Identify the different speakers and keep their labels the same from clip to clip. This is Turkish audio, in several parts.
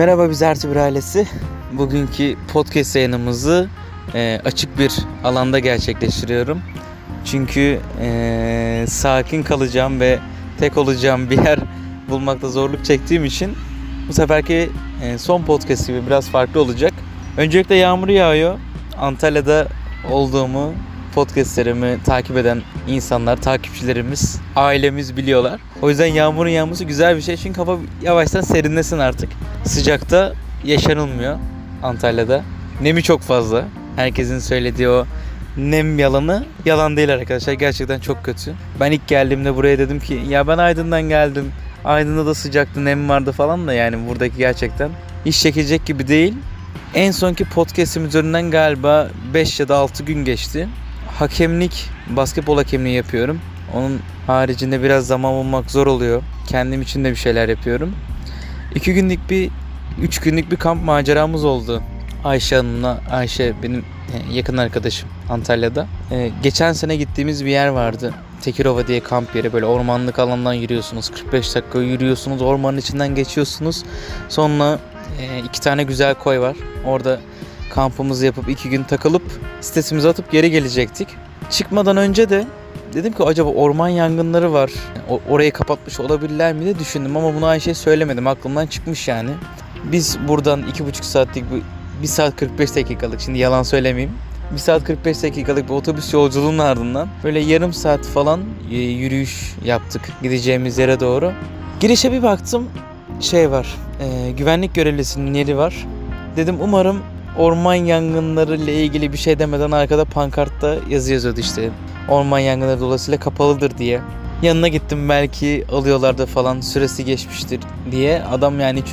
Speaker 1: Merhaba biz Ertuğrul ailesi. Bugünkü podcast yayınımızı e, açık bir alanda gerçekleştiriyorum. Çünkü e, sakin kalacağım ve tek olacağım bir yer bulmakta zorluk çektiğim için bu seferki e, son podcast gibi biraz farklı olacak. Öncelikle yağmur yağıyor. Antalya'da olduğumu podcastlerimi takip eden insanlar, takipçilerimiz, ailemiz biliyorlar. O yüzden yağmurun yağması güzel bir şey çünkü hava yavaştan serinlesin artık. Sıcakta yaşanılmıyor Antalya'da. Nemi çok fazla. Herkesin söylediği o nem yalanı yalan değil arkadaşlar. Gerçekten çok kötü. Ben ilk geldiğimde buraya dedim ki ya ben Aydın'dan geldim. Aydın'da da sıcaktı, nem vardı falan da yani buradaki gerçekten iş çekecek gibi değil. En sonki podcast'im üzerinden galiba 5 ya da 6 gün geçti. Hakemlik, basketbol hakemliği yapıyorum. Onun haricinde biraz zaman bulmak zor oluyor. Kendim için de bir şeyler yapıyorum. 2 günlük bir, 3 günlük bir kamp maceramız oldu. Ayşe Hanım'la, Ayşe benim yakın arkadaşım Antalya'da. Ee, geçen sene gittiğimiz bir yer vardı. Tekirova diye kamp yeri böyle ormanlık alandan yürüyorsunuz. 45 dakika yürüyorsunuz. Ormanın içinden geçiyorsunuz. Sonra e, iki tane güzel koy var. Orada kampımızı yapıp iki gün takılıp sitesimize atıp geri gelecektik. Çıkmadan önce de dedim ki acaba orman yangınları var. Orayı kapatmış olabilirler mi diye düşündüm ama bunu Ayşe'ye söylemedim. Aklımdan çıkmış yani. Biz buradan iki buçuk saatlik bir, bir saat 45 dakikalık şimdi yalan söylemeyeyim. 1 saat 45 dakikalık bir otobüs yolculuğunun ardından böyle yarım saat falan e, yürüyüş yaptık gideceğimiz yere doğru. Girişe bir baktım şey var e, güvenlik görevlisinin yeri var. Dedim umarım orman yangınları ile ilgili bir şey demeden arkada pankartta yazı yazıyordu işte. Orman yangınları dolayısıyla kapalıdır diye. Yanına gittim belki alıyorlardı falan süresi geçmiştir diye. Adam yani hiç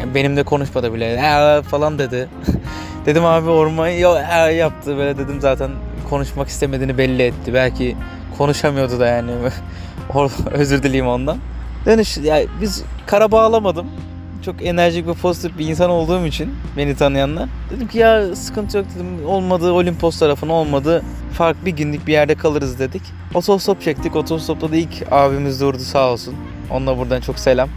Speaker 1: yani benimle konuşmadı bile. Ee, falan dedi. dedim abi orman yo ee, yaptı böyle dedim zaten konuşmak istemediğini belli etti. Belki konuşamıyordu da yani. Özür dileyim ondan. Dönüş ya biz kara bağlamadım çok enerjik ve pozitif bir insan olduğum için beni tanıyanlar. Dedim ki ya sıkıntı yok dedim. Olmadı Olimpos tarafına olmadı. Farklı bir günlük bir yerde kalırız dedik. Otostop çektik. Otostopta da ilk abimiz durdu sağ olsun. Onunla buradan çok selam.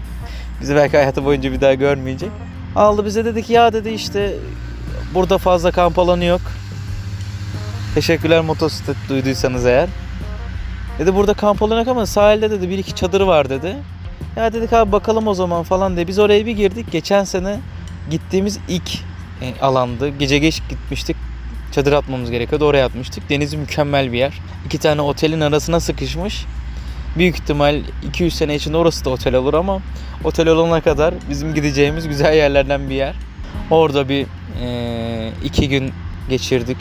Speaker 1: Bizi belki hayatı boyunca bir daha görmeyecek. Aldı bize dedi ki ya dedi işte burada fazla kamp alanı yok. Teşekkürler motosiklet duyduysanız eğer. Dedi burada kamp alanı yok ama sahilde dedi bir iki çadırı var dedi. Ya dedik abi bakalım o zaman falan diye. Biz oraya bir girdik. Geçen sene gittiğimiz ilk e, alandı. Gece geç gitmiştik. Çadır atmamız gerekiyordu. Oraya atmıştık. Denizi mükemmel bir yer. İki tane otelin arasına sıkışmış. Büyük ihtimal 200 sene içinde orası da otel olur ama otel olana kadar bizim gideceğimiz güzel yerlerden bir yer. Orada bir e, iki gün geçirdik.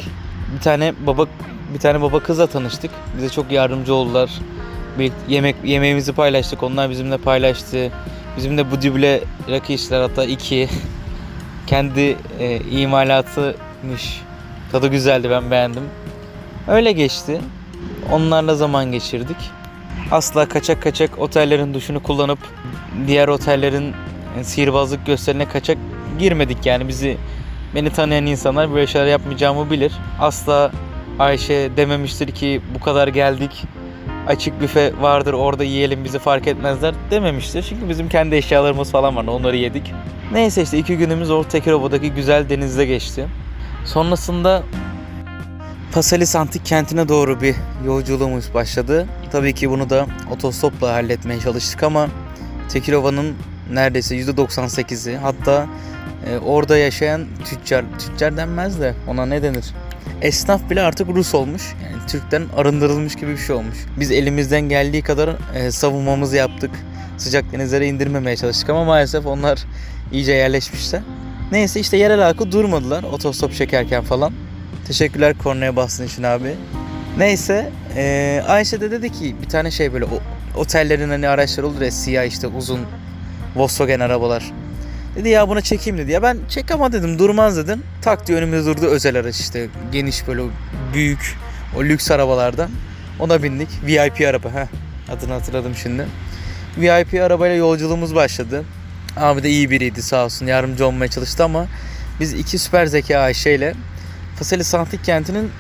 Speaker 1: Bir tane baba bir tane baba kızla tanıştık. Bize çok yardımcı oldular bir yemek yemeğimizi paylaştık. Onlar bizimle paylaştı. Bizimle bu düble rakı içtiler hatta iki. Kendi e, imalatıymış. Tadı güzeldi ben beğendim. Öyle geçti. Onlarla zaman geçirdik. Asla kaçak kaçak otellerin duşunu kullanıp diğer otellerin e, sihirbazlık gösterine kaçak girmedik yani bizi beni tanıyan insanlar böyle şeyler yapmayacağımı bilir. Asla Ayşe dememiştir ki bu kadar geldik açık büfe vardır orada yiyelim bizi fark etmezler dememiştir. Çünkü bizim kendi eşyalarımız falan var onları yedik. Neyse işte iki günümüz o Tekirova'daki güzel denizde geçti. Sonrasında Pasalis Antik Kenti'ne doğru bir yolculuğumuz başladı. Tabii ki bunu da otostopla halletmeye çalıştık ama Tekirova'nın neredeyse %98'i hatta e, orada yaşayan tüccar, tüccar denmez de ona ne denir? Esnaf bile artık Rus olmuş. Yani Türk'ten arındırılmış gibi bir şey olmuş. Biz elimizden geldiği kadar e, savunmamızı yaptık. Sıcak denizlere indirmemeye çalıştık ama maalesef onlar iyice yerleşmişler. Neyse işte yerel halkı durmadılar otostop çekerken falan. Teşekkürler kornaya bastığın için abi. Neyse e, Ayşe de dedi ki bir tane şey böyle o, otellerin hani araçları olur ya siyah işte uzun Volkswagen arabalar. Dedi ya buna çekeyim dedi. Ya ben çek ama dedim durmaz dedim. Tak diye önümüzde durdu özel araç işte geniş böyle büyük o lüks arabalardan. Ona bindik. VIP araba. Heh, adını hatırladım şimdi. VIP arabayla yolculuğumuz başladı. Abi de iyi biriydi sağ olsun yardımcı olmaya çalıştı ama biz iki süper zeka Ayşe ile Faseli Santik kentinin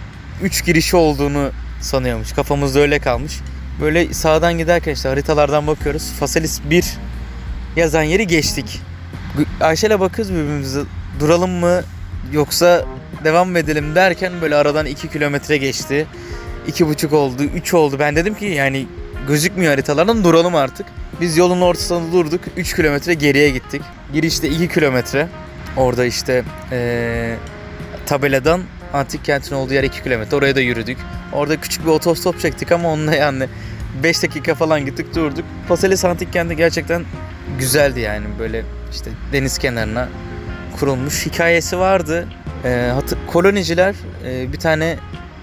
Speaker 1: 3 girişi olduğunu sanıyormuş. Kafamızda öyle kalmış. Böyle sağdan giderken işte haritalardan bakıyoruz. Faselis 1 yazan yeri geçtik. Ayşe'yle bakıyoruz birbirimize duralım mı yoksa devam mı edelim derken böyle aradan 2 kilometre geçti. 2,5 oldu, 3 oldu. Ben dedim ki yani gözükmüyor haritalardan duralım artık. Biz yolun ortasında durduk. 3 kilometre geriye gittik. Girişte 2 kilometre. Orada işte ee, tabeladan antik kentin olduğu yer 2 kilometre. Oraya da yürüdük. Orada küçük bir otostop çektik ama onunla yani 5 dakika falan gittik durduk. Paselis antik kenti gerçekten güzeldi yani böyle işte deniz kenarına kurulmuş hikayesi vardı. Ee, hatı- koloniciler e, bir tane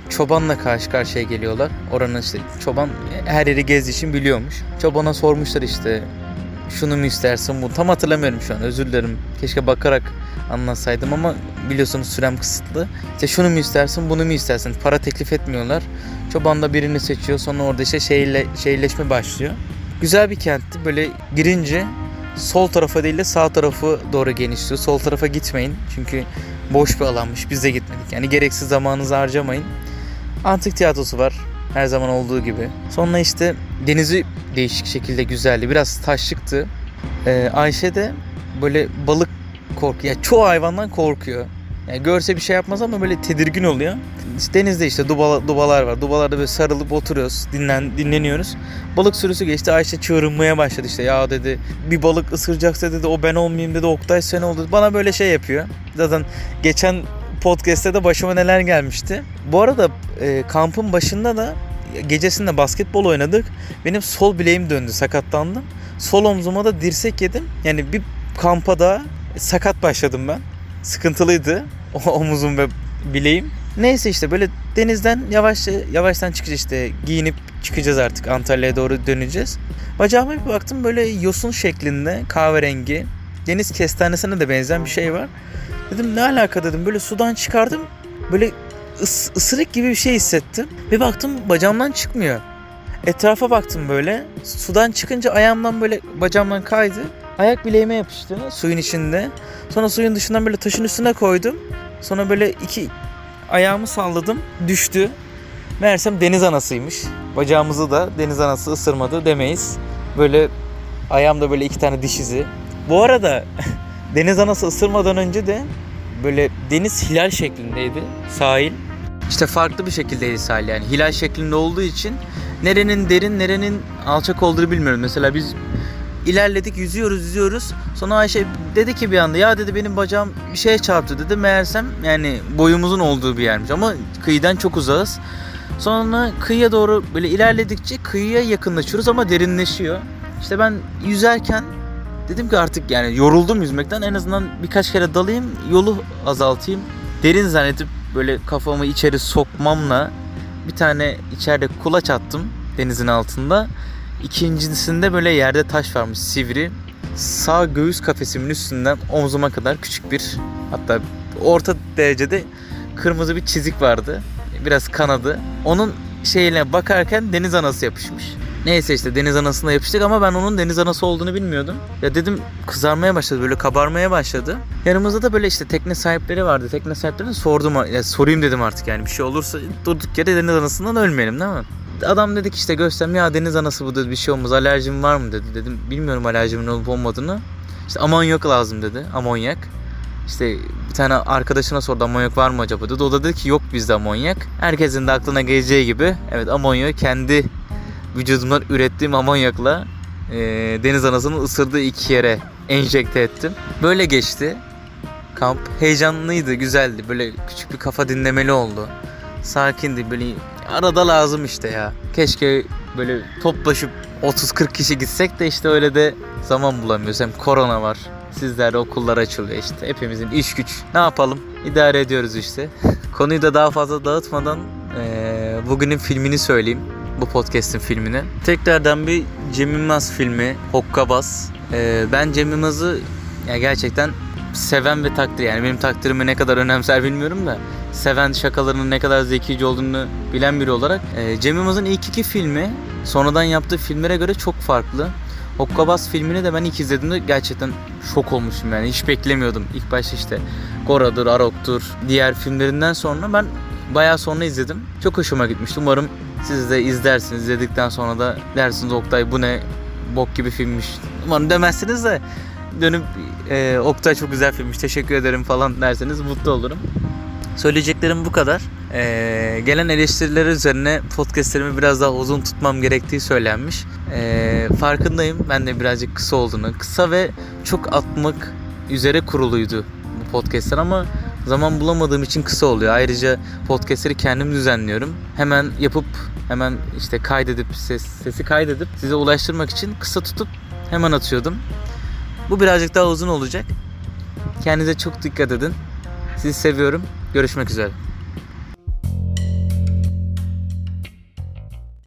Speaker 1: çobanla karşı karşıya geliyorlar. Oranın işte çoban her yeri gezdiği için biliyormuş. Çobana sormuşlar işte şunu mu istersin bu tam hatırlamıyorum şu an özür dilerim. Keşke bakarak anlatsaydım ama biliyorsunuz sürem kısıtlı. İşte şunu mu istersin bunu mu istersin para teklif etmiyorlar. Çoban da birini seçiyor sonra orada işte şehirle, şehirleşme başlıyor. Güzel bir kentti böyle girince sol tarafa değil de sağ tarafı doğru genişliyor. Sol tarafa gitmeyin çünkü boş bir alanmış biz de gitmedik. Yani gereksiz zamanınızı harcamayın. Antik tiyatrosu var her zaman olduğu gibi. Sonra işte denizi değişik şekilde güzeldi. Biraz taşlıktı. Ee, Ayşe de böyle balık korkuyor. Yani çoğu hayvandan korkuyor. Yani görse bir şey yapmaz ama böyle tedirgin oluyor. İşte denizde işte duba, dubalar var. Dubalarda böyle sarılıp oturuyoruz, dinlen, dinleniyoruz. Balık sürüsü geçti. Ayşe çığırınmaya başladı işte. Ya dedi bir balık ısıracaksa dedi o ben olmayayım dedi. Oktay sen ol dedi. Bana böyle şey yapıyor. Zaten geçen podcast'te de başıma neler gelmişti. Bu arada e, kampın başında da gecesinde basketbol oynadık. Benim sol bileğim döndü, sakatlandım. Sol omzuma da dirsek yedim. Yani bir kampa da sakat başladım ben. Sıkıntılıydı o omuzum ve bileğim. Neyse işte böyle denizden yavaş yavaştan çıkacağız işte giyinip çıkacağız artık Antalya'ya doğru döneceğiz. Bacağıma bir baktım böyle yosun şeklinde kahverengi deniz kestanesine de benzeyen bir şey var. Dedim ne alaka dedim böyle sudan çıkardım böyle ıs, ısırık gibi bir şey hissettim. Bir baktım bacağımdan çıkmıyor. Etrafa baktım böyle. Sudan çıkınca ayağımdan böyle bacağımdan kaydı. Ayak bileğime yapıştı suyun içinde. Sonra suyun dışından böyle taşın üstüne koydum. Sonra böyle iki ayağımı salladım. Düştü. Meğersem deniz anasıymış. Bacağımızı da deniz anası ısırmadı demeyiz. Böyle ayağımda böyle iki tane diş izi. Bu arada deniz anası ısırmadan önce de böyle deniz hilal şeklindeydi sahil. İşte farklı bir şekildeydi sahil yani hilal şeklinde olduğu için nerenin derin nerenin alçak olduğunu bilmiyorum. Mesela biz ilerledik yüzüyoruz yüzüyoruz. Sonra Ayşe dedi ki bir anda ya dedi benim bacağım bir şeye çarptı dedi. Meğersem yani boyumuzun olduğu bir yermiş ama kıyıdan çok uzağız. Sonra kıyıya doğru böyle ilerledikçe kıyıya yakınlaşıyoruz ama derinleşiyor. İşte ben yüzerken dedim ki artık yani yoruldum yüzmekten en azından birkaç kere dalayım yolu azaltayım. Derin zannedip böyle kafamı içeri sokmamla bir tane içeride kulaç attım denizin altında. İkincisinde böyle yerde taş varmış sivri. Sağ göğüs kafesimin üstünden omzuma kadar küçük bir hatta orta derecede kırmızı bir çizik vardı. Biraz kanadı. Onun şeyine bakarken deniz anası yapışmış. Neyse işte deniz anasına yapıştık ama ben onun deniz anası olduğunu bilmiyordum. Ya dedim kızarmaya başladı böyle kabarmaya başladı. Yanımızda da böyle işte tekne sahipleri vardı. Tekne sahiplerine sordum ya sorayım dedim artık yani bir şey olursa durduk yere deniz anasından ölmeyelim değil mi? Adam dedik işte göstereyim ya deniz anası bu dedi bir şey olmaz alerjim var mı dedi. Dedim bilmiyorum alerjimin olup olmadığını. İşte amonyak lazım dedi amonyak. İşte bir tane arkadaşına sordu amonyak var mı acaba dedi. O da dedi ki yok bizde amonyak. Herkesin de aklına geleceği gibi evet amonyak kendi vücudumdan ürettiğim amonyakla e, deniz anasının ısırdığı iki yere enjekte ettim. Böyle geçti. Kamp heyecanlıydı, güzeldi. Böyle küçük bir kafa dinlemeli oldu. Sakindi böyle arada lazım işte ya. Keşke böyle toplaşıp 30-40 kişi gitsek de işte öyle de zaman bulamıyoruz. Hem korona var. Sizlerde okullar açılıyor işte. Hepimizin iş güç. Ne yapalım? İdare ediyoruz işte. Konuyu da daha fazla dağıtmadan e, bugünün filmini söyleyeyim bu podcast'in filmini. Tekrardan bir Cem Yılmaz filmi Hokkabaz. Ee, ben Cem Yılmaz'ı ya gerçekten seven ve takdir yani benim takdirimi ne kadar önemser bilmiyorum da seven şakalarının ne kadar zekice olduğunu bilen biri olarak e, Cem Yılmaz'ın ilk iki filmi sonradan yaptığı filmlere göre çok farklı. Hokkabaz filmini de ben ilk izlediğimde gerçekten şok olmuşum yani hiç beklemiyordum. İlk başta işte Gora'dır, Arok'tur diğer filmlerinden sonra ben bayağı sonra izledim. Çok hoşuma gitmişti. Umarım siz de izlersiniz. İzledikten sonra da dersiniz Oktay bu ne bok gibi filmmiş. Umarım demezsiniz de dönüp e, Oktay çok güzel filmmiş teşekkür ederim falan derseniz mutlu olurum. Söyleyeceklerim bu kadar. Ee, gelen eleştiriler üzerine podcastlerimi biraz daha uzun tutmam gerektiği söylenmiş. Ee, farkındayım ben de birazcık kısa olduğunu. Kısa ve çok atmak üzere kuruluydu bu podcastler ama zaman bulamadığım için kısa oluyor. Ayrıca podcastleri kendim düzenliyorum. Hemen yapıp hemen işte kaydedip ses, sesi kaydedip size ulaştırmak için kısa tutup hemen atıyordum. Bu birazcık daha uzun olacak. Kendinize çok dikkat edin. Sizi seviyorum. Görüşmek üzere.